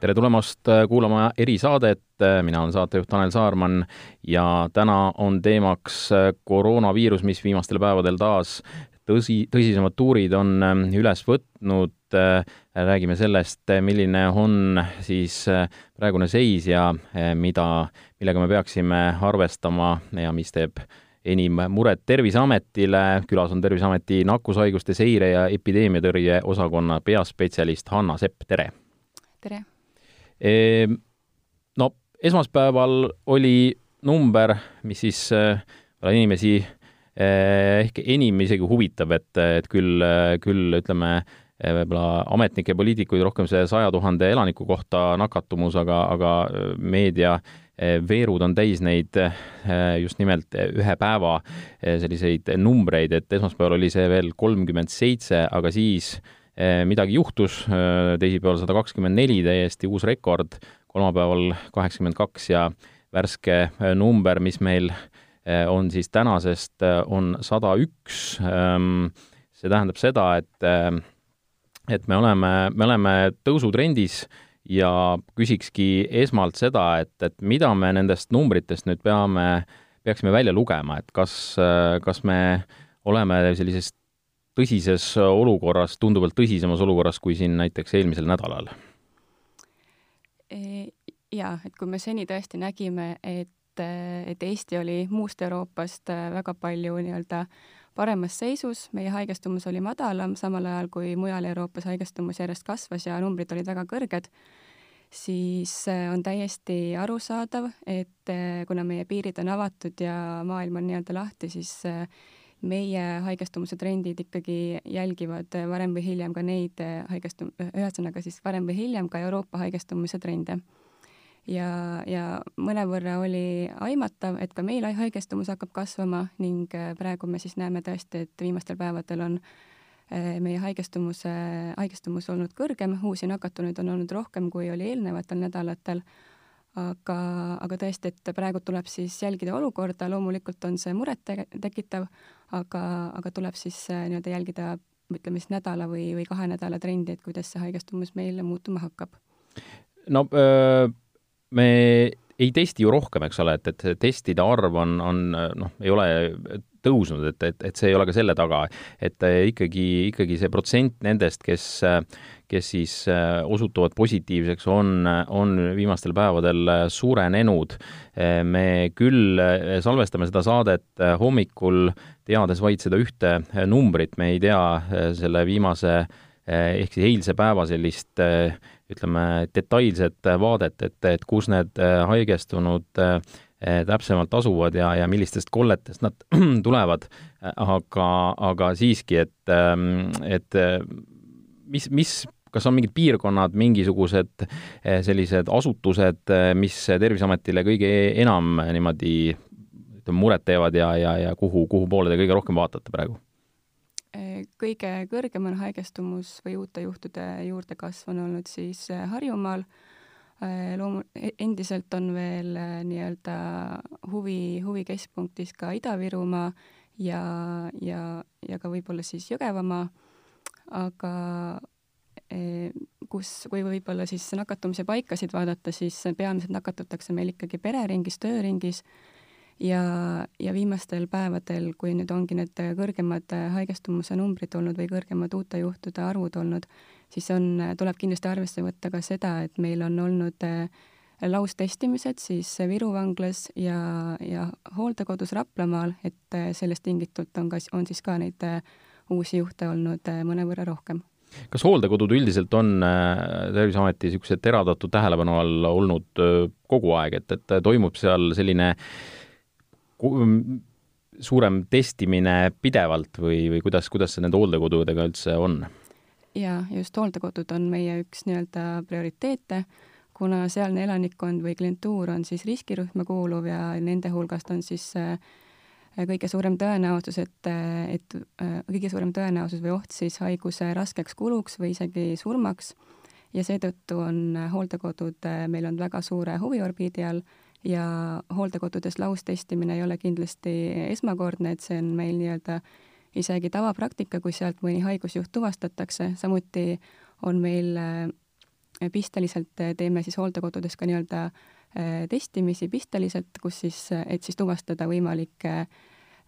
tere tulemast äh, kuulama erisaadet, äh, mina olen saatejuht Tanel Saarman ja täna on teemaks äh, koroonaviirus, mis viimastel päevadel taas tõsi, tõsisemad tuurid on üles võtnud. räägime sellest, milline on siis praegune seis ja mida, millega me peaksime arvestama ja mis teeb enim muret Terviseametile. külas on Terviseameti nakkushaiguste seire ja epideemiatõrje osakonna peaspetsialist Hanna Sepp, tere! tere! Ehm, no esmaspäeval oli number, mis siis äh, inimesi äh, ehk enim isegi huvitab, et, et küll, küll ütleme, äh, võib-olla ametnikke, poliitikuid rohkem see saja tuhande elaniku kohta nakatumus, aga, aga meedia veerud on täis neid just nimelt ühe päeva selliseid numbreid, et esmaspäeval oli see veel kolmkümmend seitse, aga siis äh, midagi juhtus, eh, teisipäeval sada kakskümmend neli, täiesti uus rekord, kolmapäeval kaheksakümmend kaks ja värske eh, number, mis meil on siis tänasest, on sada üks. Ehm, see tähendab seda, et, et me oleme, me oleme tõusutrendis ja küsikski esmalt seda, et, et mida me nendest numbritest nüüd peame, peaksime välja lugema, et kas, kas me oleme sellisest tõsises olukorras, tunduvalt tõsisemas olukorras kui siin näiteks eelmisel nädalal? E, jaa, et kui me seni tõesti nägime, et, et Eesti oli muust Euroopast väga palju nii-öelda paremas seisus, meie haigestumus oli madalam, samal ajal kui mujal Euroopas haigestumus järjest kasvas ja numbrid olid väga kõrged, siis on täiesti arusaadav, et kuna meie piirid on avatud ja maailm on nii-öelda lahti, siis meie haigestumise trendid ikkagi jälgivad varem või hiljem ka neid haigestum-, ühesõnaga siis varem või hiljem ka Euroopa haigestumise trende. ja, ja mõnevõrra oli aimatav, et ka meil haigestumus hakkab kasvama ning praegu me siis näeme tõesti, et viimastel päevadel on eh, meie haigestumuse, haigestumus olnud kõrgem, uusi nakatunuid on olnud rohkem, kui oli eelnevatel nädalatel aga, aga tõesti, et praegu tuleb siis jälgida olukorda, loomulikult on see muret tekitav, aga, aga tuleb siis äh, nii-öelda jälgida, ütleme siis nädala või, või kahe nädala trendi, et kuidas see haigestumus meil muutuma hakkab. no öö, me ei testi ju rohkem, eks ole, et, et testide arv on, on noh, ei ole tõusnud, et, et, et see ei ole ka selle taga, et ikkagi, ikkagi see protsent nendest, kes, kes siis osutuvad positiivseks, on, on viimastel päevadel suurenenud. me küll salvestame seda saadet hommikul, teades vaid seda ühte numbrit, me ei tea selle viimase ehk siis eilse päeva sellist ütleme, detailset vaadet, et, et kus need äh, haigestunud äh, täpsemalt asuvad ja, ja millistest kolletest nad tulevad, aga, aga siiski, et, ähm, et äh, mis, mis kas on mingid piirkonnad, mingisugused sellised asutused, mis Terviseametile kõige enam niimoodi ütleme, muret teevad ja, ja, ja kuhu, kuhu poole te kõige rohkem vaatate praegu? Kõige kõrgem on haigestumus või uute juhtude juurdekasv on olnud siis äh, Harjumaal. Äh, loomu-, e-, endiselt on veel äh, nii-öelda huvi, huvikeskpunktis ka Ida-Virumaa ja, ja, ja ka võib-olla siis Jõgevamaa, aga kus, kui võib-olla siis nakatumise paikasid vaadata, siis peamiselt nakatutakse meil ikkagi pereringis, tööringis ja, ja viimastel päevadel, kui nüüd ongi need kõrgemad haigestumuse numbrid olnud või kõrgemad uute juhtude arvud olnud, siis on, tuleb kindlasti arvesse võtta ka seda, et meil on olnud äh, laustestimised siis Viru vanglas ja, ja hooldekodus Raplamaal, et äh, sellest tingitult on ka, on siis ka neid äh, uusi juhte olnud mõnevõrra rohkem. Kas hooldekodud üldiselt on Terviseameti niisuguse teravdatud tähelepanu all olnud kogu aeg, et, et toimub seal selline äh, suurem testimine pidevalt või, või kuidas, kuidas see nende hooldekodudega üldse on? jaa, just hooldekodud on meie üks nii-öelda prioriteete, kuna sealne elanikkond või klientuur on siis riskirühma kuuluv ja nende hulgast on siis äh, kõige suurem tõenäosus, et, et äh, kõige suurem tõenäosus või oht siis haiguse raskeks kuluks või isegi surmaks. Ja seetõttu on hooldekodud äh, meil on väga suure huviorbiidi all ja hooldekodudes laustestimine ei ole kindlasti esmakordne, et see on meil nii-öelda isegi tavapraktika, kui sealt mõni haigusjuht tuvastatakse, samuti on meil äh, pisteliselt teeme siis hooldekodudes ka nii-öelda testimisi pisteliselt, kus siis, et siis tuvastada võimalikke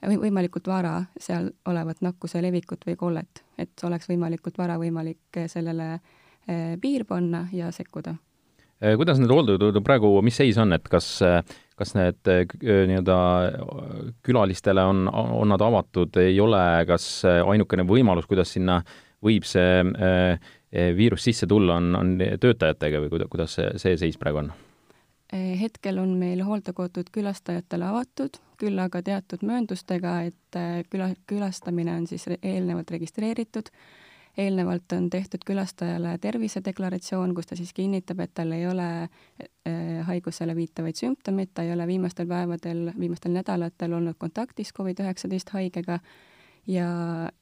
või võimalikult vara seal olevat nakkuse levikut või kollet, et oleks võimalikult vara võimalik sellele piir panna ja sekkuda. Äh, kuidas need hooldekodud praegu, mis seis on, et kas, kas need äh, nii-öelda külalistele on, on nad avatud, ei ole, kas ainukene võimalus, kuidas sinna võib see äh, viirus sisse tulla, on, on töötajatega või kuidas see, see seis praegu on? hetkel on meil hooldekodud külastajatele avatud, küll aga teatud mööndustega, et küla, külastamine on siis eelnevalt registreeritud eelnevalt on tehtud külastajale tervisedeklaratsioon, kus ta siis kinnitab, et tal ei ole äh, haigusele viitavaid sümptomeid, ta ei ole viimastel päevadel, viimastel nädalatel olnud kontaktis Covid-19 haigega. Ja,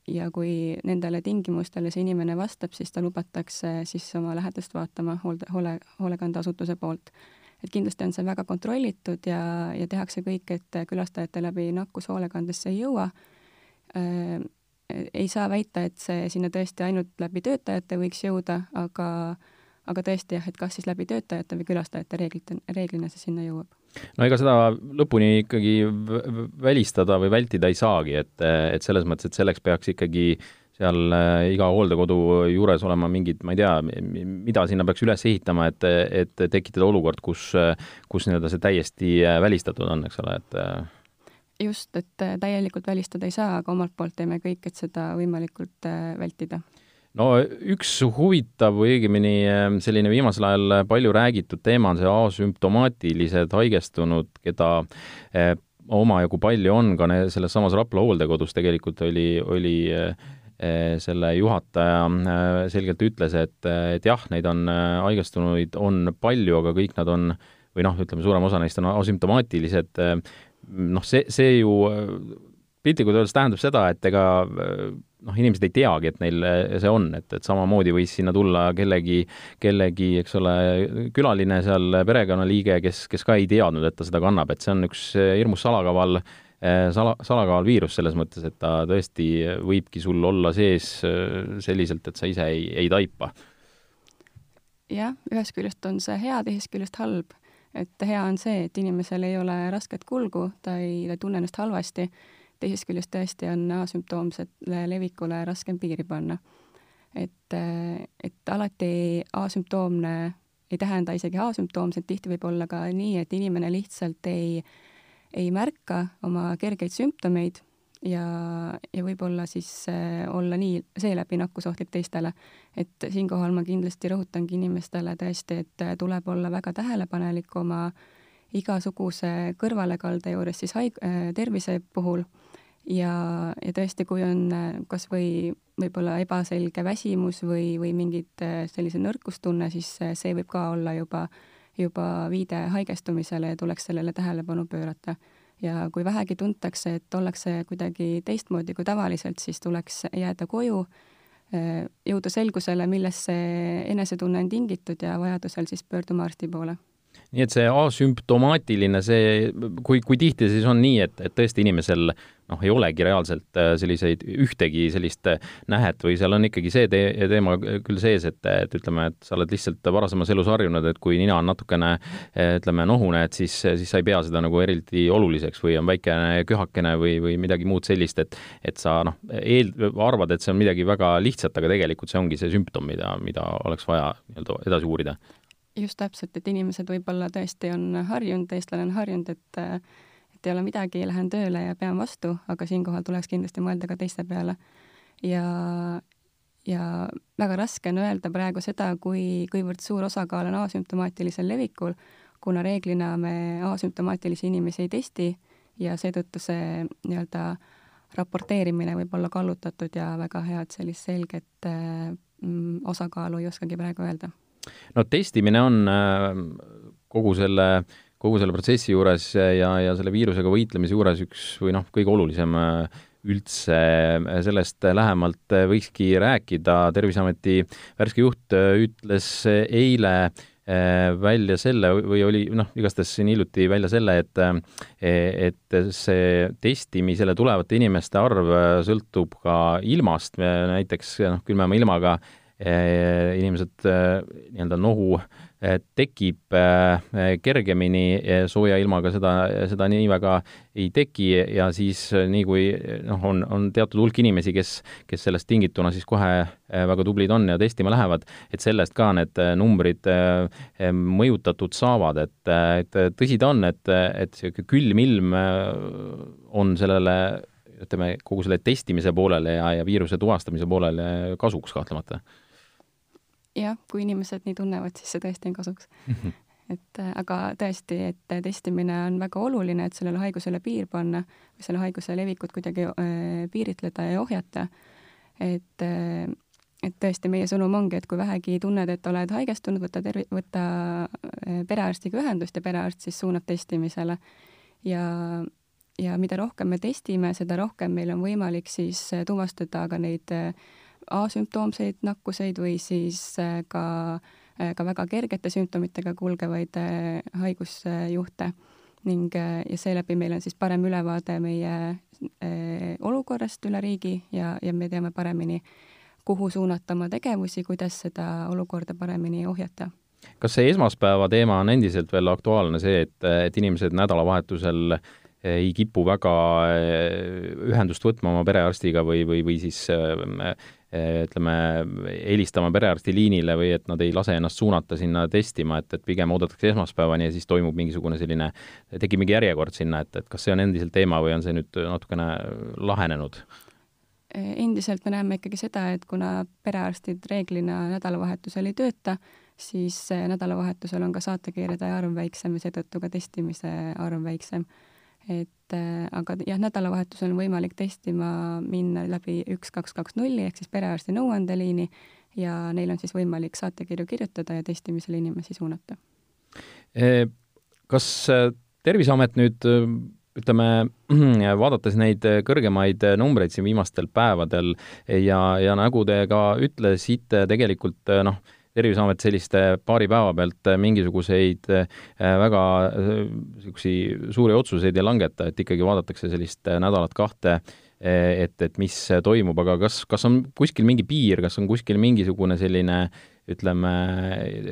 ja kui nendele tingimustele see inimene vastab, siis ta lubatakse siis oma lähedast vaatama hoolde, hoole, hoolekandeasutuse poolt. et kindlasti on see väga kontrollitud ja, ja tehakse kõik, et külastajate läbi nakkus hoolekandesse ei jõua. Äh, ei saa väita, et see sinna tõesti ainult läbi töötajate võiks jõuda, aga, aga tõesti jah, et kas siis läbi töötajate või külastajate reeglite, reeglina see sinna jõuab. no ega seda lõpuni ikkagi välistada või vältida ei saagi, et, et selles mõttes, et selleks peaks ikkagi seal äh, iga hooldekodu juures olema mingid, ma ei tea, mida sinna peaks üles ehitama, et, et tekitada olukord, kus, kus nii-öelda see täiesti välistatud on, eks ole, et just, et äh, täielikult välistada ei saa, aga omalt poolt teeme kõik, et seda võimalikult äh, vältida. No üks huvitav või õigemini ähm, selline viimasel ajal palju räägitud teema on see asümptomaatilised haigestunud, keda äh, omajagu palju on ka selles samas Rapla hooldekodus tegelikult oli, oli selle juhataja selgelt ütles, et, et jah, neid on haigestunuid on palju, aga kõik nad on või noh, ütleme, suurem osa neist on asümptomaatilised noh, see, see ju piltlikult öeldes tähendab seda, et ega noh, inimesed ei teagi, et neil see on, et, et samamoodi võis sinna tulla kellegi, kellegi, eks ole, külaline seal, perekonnaliige, kes, kes ka ei teadnud, et ta seda kannab, et see on üks hirmus salakaval sala, salakaval viirus selles mõttes, et ta tõesti võibki sul olla sees selliselt, et sa ise ei, ei taipa. jah, ühest küljest on see hea, teisest küljest halb et hea on see, et inimesel ei ole rasket kulgu, ta ei, ta ei tunne ennast halvasti, teisest küljest tõesti on asümptoomsele levikule raskem piiri panna. et, et alati asümptoomne ei tähenda isegi asümptoomset, tihti võib olla ka nii, et inimene lihtsalt ei, ei märka oma kergeid sümptomeid ja, ja võib-olla siis äh, olla nii seeläbi nakkusohtlik teistele. et siinkohal ma kindlasti rõhutangi inimestele tõesti, et äh, tuleb olla väga tähelepanelik oma igasuguse kõrvalekalde juures siis haig-, äh, tervise puhul ja, ja tõesti, kui on kas või võib-olla ebaselge väsimus või, või mingid sellise nõrkustunne, siis see võib ka olla juba, juba viide haigestumisele ja tuleks sellele tähelepanu pöörata ja kui vähegi tuntakse, et ollakse kuidagi teistmoodi kui tavaliselt, siis tuleks jääda koju, jõuda selgusele, millest see enesetunne on tingitud ja vajadusel siis pöörduma arsti poole nii et see asümptomaatiline, see, kui, kui tihti siis on nii, et, et tõesti inimesel noh, ei olegi reaalselt äh, selliseid, ühtegi sellist äh, nähet või seal on ikkagi see te teema küll sees, et, et ütleme, et sa oled lihtsalt varasemas elus harjunud, et kui nina on natukene ütleme, nohune, et siis, siis sa ei pea seda nagu eriti oluliseks või on väikene köhakene või, või midagi muud sellist, et et sa noh, eel-, arvad, et see on midagi väga lihtsat, aga tegelikult see ongi see sümptom, mida, mida oleks vaja nii-öelda edasi uurida just täpselt, et inimesed võib-olla tõesti on harjunud, eestlane on harjunud, et et ei ole midagi, lähen tööle ja pean vastu, aga siinkohal tuleks kindlasti mõelda ka teiste peale. ja, ja väga raske on öelda praegu seda, kui, kuivõrd suur osakaal on asümptomaatilisel levikul, kuna reeglina me asümptomaatilisi inimesi ei testi ja seetõttu see nii-öelda raporteerimine võib olla kallutatud ja väga head sellist selget mm, osakaalu ei oskagi praegu öelda no testimine on äh, kogu selle, kogu selle protsessi juures ja, ja selle viirusega võitlemise juures üks või noh, kõige olulisem äh, üldse sellest lähemalt võikski rääkida, Terviseameti värske juht ütles eile äh, välja selle või oli noh, igastahes siin hiljuti välja selle, et et see testimisele tulevate inimeste arv sõltub ka ilmast, näiteks noh, külmema ilmaga inimesed nii-öelda nohu tekib kergemini sooja ilmaga, seda, seda nii väga ei teki ja siis nii kui noh, on, on teatud hulk inimesi, kes, kes sellest tingituna siis kohe väga tublid on ja testima lähevad, et sellest ka need numbrid mõjutatud saavad, et, et tõsi ta on, et, et niisugune külm ilm on sellele ütleme, kogu selle testimise poolele ja, ja viiruse tuvastamise poolele kasuks kahtlemata. Jah, kui inimesed nii tunnevad, siis see tõesti on kasuks et aga tõesti, et testimine on väga oluline, et sellele haigusele piir panna või selle haiguse levikut kuidagi äh, piiritleda ja ohjata. et äh, et tõesti, meie sõnum ongi, et kui vähegi tunned, et oled haigestunud, võta tervi-, võta äh, perearstiga ühendust ja perearst siis suunab testimisele. ja ja mida rohkem me testime, seda rohkem meil on võimalik siis äh, tuvastada ka neid äh, asümptoomseid nakkuseid või siis äh, ka, ka väga kergete sümptomitega kulgevaid haigusjuhte. Ning ja seeläbi meil on siis parem ülevaade meie olukorrast üle riigi ja, ja me teame paremini, kuhu suunata oma tegevusi, kuidas seda olukorda paremini ohjata. Kas see esmaspäeva teema on endiselt veel aktuaalne, see, et, et inimesed nädalavahetusel äh, ei kipu väga ühendust võtma oma perearstiga või, või, või siis ütleme, helistama perearsti liinile või et nad ei lase ennast suunata sinna testima, et, et pigem oodatakse esmaspäevani ja siis toimub mingisugune selline, tekib mingi järjekord sinna, et, et kas see on endiselt teema või on see nüüd natukene lahenenud? endiselt me näeme ikkagi seda, et kuna perearstid reeglina nädalavahetusel ei tööta, siis nädalavahetusel on ka saatekirjade arv väiksem ja seetõttu ka testimise arv väiksem et äh, aga jah, nädalavahetusel on võimalik testima minna läbi üks, kaks, kaks, nulli ehk siis perearsti nõuandeliini ja neil on siis võimalik saatekirju kirjutada ja testimisele inimesi suunata. E, kas äh, Terviseamet nüüd äh, ütleme, vaadates neid kõrgemaid numbreid siin viimastel päevadel ja, ja nagu te ka ütlesite, tegelikult noh, Terviseamet selliste paari päeva pealt äh, mingisuguseid äh, väga niisuguseid äh, suuri otsuseid ei langeta, et ikkagi vaadatakse sellist nädalat-kahte, et, et mis toimub, aga kas, kas on kuskil mingi piir, kas on kuskil mingisugune selline ütleme,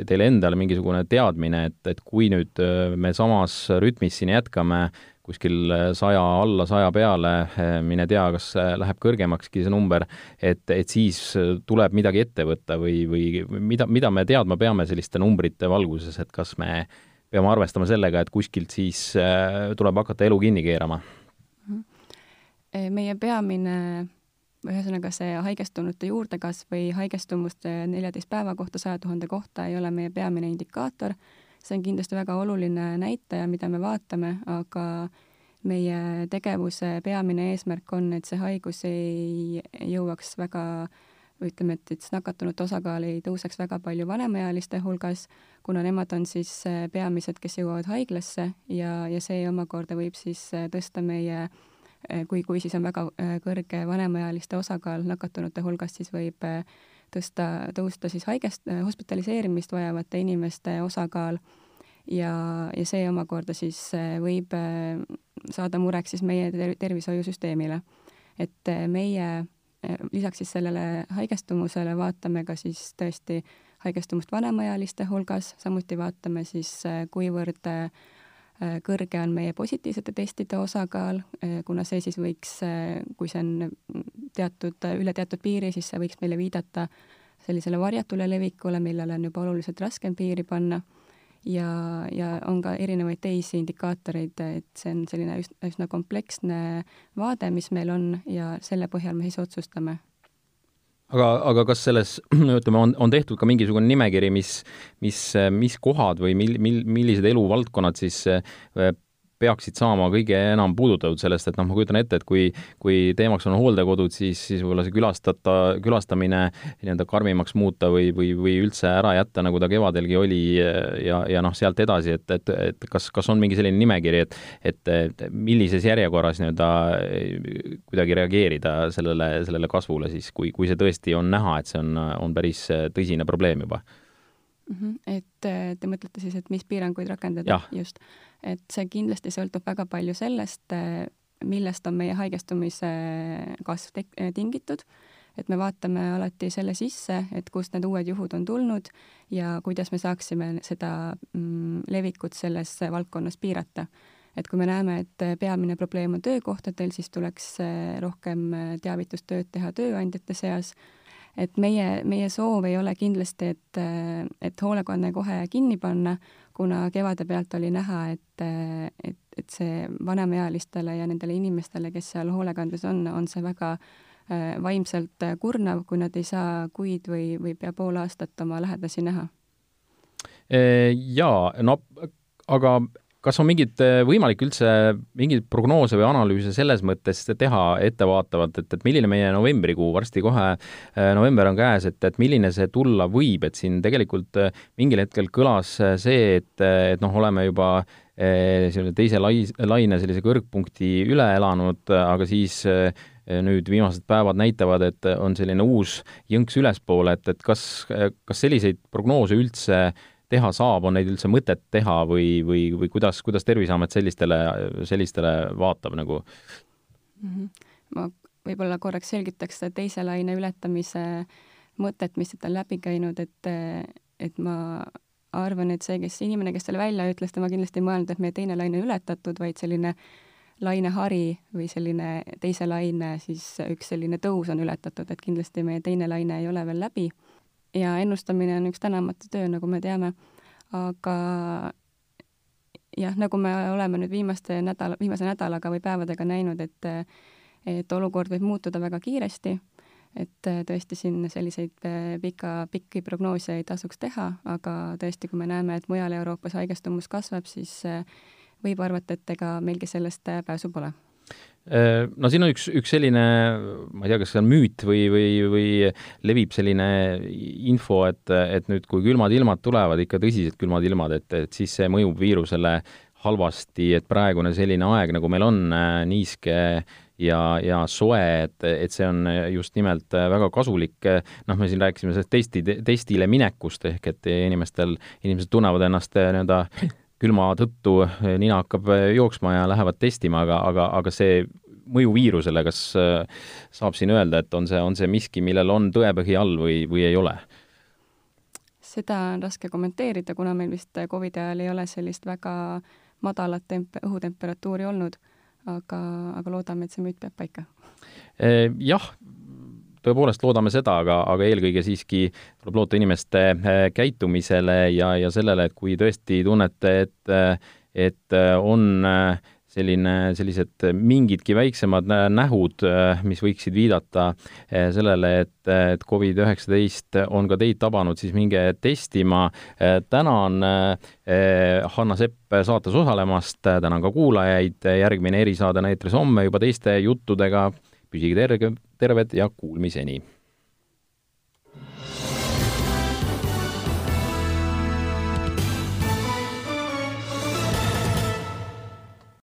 teile endale mingisugune teadmine, et, et kui nüüd me samas rütmis siin jätkame, kuskil saja alla, saja peale, mine tea, kas läheb kõrgemakski see number, et, et siis tuleb midagi ette võtta või, või mida, mida me teadma peame selliste numbrite valguses, et kas me peame arvestama sellega, et kuskilt siis äh, tuleb hakata elu kinni keerama? meie peamine ühesõnaga see haigestunute juurdekasv või haigestumuste neljateist päeva kohta saja tuhande kohta ei ole meie peamine indikaator see on kindlasti väga oluline näitaja, mida me vaatame, aga meie tegevuse peamine eesmärk on, et see haigus ei jõuaks väga ütleme, et, et nakatunute osakaal ei tõuseks väga palju vanemaealiste hulgas, kuna nemad on siis äh, peamised, kes jõuavad haiglasse ja, ja see omakorda võib siis äh, tõsta meie äh, kui, kui siis on väga kõrge vanemaealiste osakaal nakatunute hulgas, siis võib tõsta, tõusta siis haigest, hospitaliseerimist vajavate inimeste osakaal ja, ja see omakorda siis äh, võib äh, saada mureks siis meie ter tervishoiusüsteemile. et äh, meie lisaks siis sellele haigestumusele vaatame ka siis tõesti haigestumust vanemaealiste hulgas, samuti vaatame siis, kuivõrd kõrge on meie positiivsete testide osakaal, kuna see siis võiks, kui see on teatud, üle teatud piiri, siis see võiks meile viidata sellisele varjatule levikule, millele on juba oluliselt raskem piiri panna. ja, ja on ka erinevaid teisi indikaatoreid, et see on selline üsna kompleksne vaade, mis meil on ja selle põhjal me siis otsustame aga, aga kas selles, ütleme, on, on tehtud ka mingisugune nimekiri, mis, mis, mis kohad või mil-, mil-, millised eluvaldkonnad siis peaksid saama kõige enam puudutatud sellest, et noh, ma kujutan ette, et kui, kui teemaks on hooldekodud, siis, siis võib-olla see külastata, külastamine nii-öelda karmimaks muuta või, või, või üldse ära jätta, nagu ta kevadelgi oli ja, ja noh, sealt edasi, et, et, et kas, kas on mingi selline nimekiri, et, et, millises järjekorras nii-öelda kuidagi reageerida sellele, sellele kasvule siis, kui, kui see tõesti on näha, et see on, on päris tõsine probleem juba. -hmm. et te mõtlete siis, et mis piiranguid rakendada? just. Et see kindlasti sõltub väga palju sellest, äh, millest on meie haigestumise kasv äh, tingitud. et me vaatame alati selle sisse, et kust need uued juhud on tulnud ja kuidas me saaksime seda mm, levikut selles valdkonnas piirata. et kui me näeme, et peamine probleem on töökohtadel, siis tuleks rohkem teavitustööd teha tööandjate seas et meie, meie soov ei ole kindlasti, et, et hoolekanne kohe kinni panna, kuna kevade pealt oli näha, et, et, et see vanemaealistele ja nendele inimestele, kes seal hoolekandes on, on see väga äh, vaimselt kurnav, kui nad ei saa kuid või, või pea pool aastat oma lähedasi näha. Jaa, no aga kas on mingit, äh, võimalik üldse mingeid prognoose või analüüse selles mõttes teha ettevaatavalt, et, et milline meie novembrikuu, varsti kohe äh, november on käes, et, et milline see tulla võib, et siin tegelikult äh, mingil hetkel kõlas see, et, et noh, oleme juba selline teise lai-, laine sellise kõrgpunkti üle elanud, aga siis nüüd viimased päevad näitavad, et on selline uus jõnks ülespoole, et, et kas, kas selliseid prognoose üldse teha saab, on neid üldse mõtet teha või, või, või kuidas, kuidas Terviseamet sellistele, sellistele vaatab nagu mm? -hmm. ma võib-olla korraks selgitaks seda teise laine ületamise mõtet, mis siit on läbi käinud, et, et ma arvan, et see, kes, inimene, kes selle välja ütles, tema kindlasti ei mõelnud, et meie teine laine ületatud, vaid selline lainehari või selline teise laine siis üks selline tõus on ületatud, et kindlasti meie teine laine ei ole veel läbi ja ennustamine on üks tänamatu töö, nagu me teame, aga jah, nagu me oleme nüüd viimaste nädala, viimase nädalaga või päevadega näinud, et et olukord võib muutuda väga kiiresti, et tõesti siin selliseid pika, pikki prognoose ei tasuks teha, aga tõesti, kui me näeme, et mujal Euroopas haigestumus kasvab, siis võib arvata, et ega meilgi sellest pääsu pole no siin on üks, üks selline, ma ei tea, kas see on müüt või, või, või levib selline info, et, et nüüd, kui külmad ilmad tulevad, ikka tõsised külmad ilmad, et, et siis see mõjub viirusele halvasti, et praegune selline aeg, nagu meil on, äh, niiske ja, ja soe, et, et see on just nimelt väga kasulik, noh, me siin rääkisime sellest testi, testile minekust, ehk et inimestel, inimesed tunnevad ennast nii-öelda külma tõttu nina hakkab jooksma ja lähevad testima, aga, aga, aga see mõju viirusele, kas äh, saab siin öelda, et on see, on see miski, millel on tõepõhi all või, või ei ole? seda on raske kommenteerida, kuna meil vist Covidi ajal ei ole sellist väga madalat temp-, õhutemperatuuri olnud, aga, aga loodame, et see müüt peab paika. Jah, tõepoolest loodame seda, aga, aga eelkõige siiski tuleb loota inimeste äh, käitumisele ja, ja sellele, et kui tõesti tunnete, et, et on selline, sellised mingidki väiksemad nähud, mis võiksid viidata sellele, et, et Covid-19 on ka teid tabanud, siis minge testima. tänan Hanna Sepp saates osalemast, tänan ka kuulajaid, järgmine erisaade on eetris homme juba teiste juttudega. Püsige terve, terved ja kuulmiseni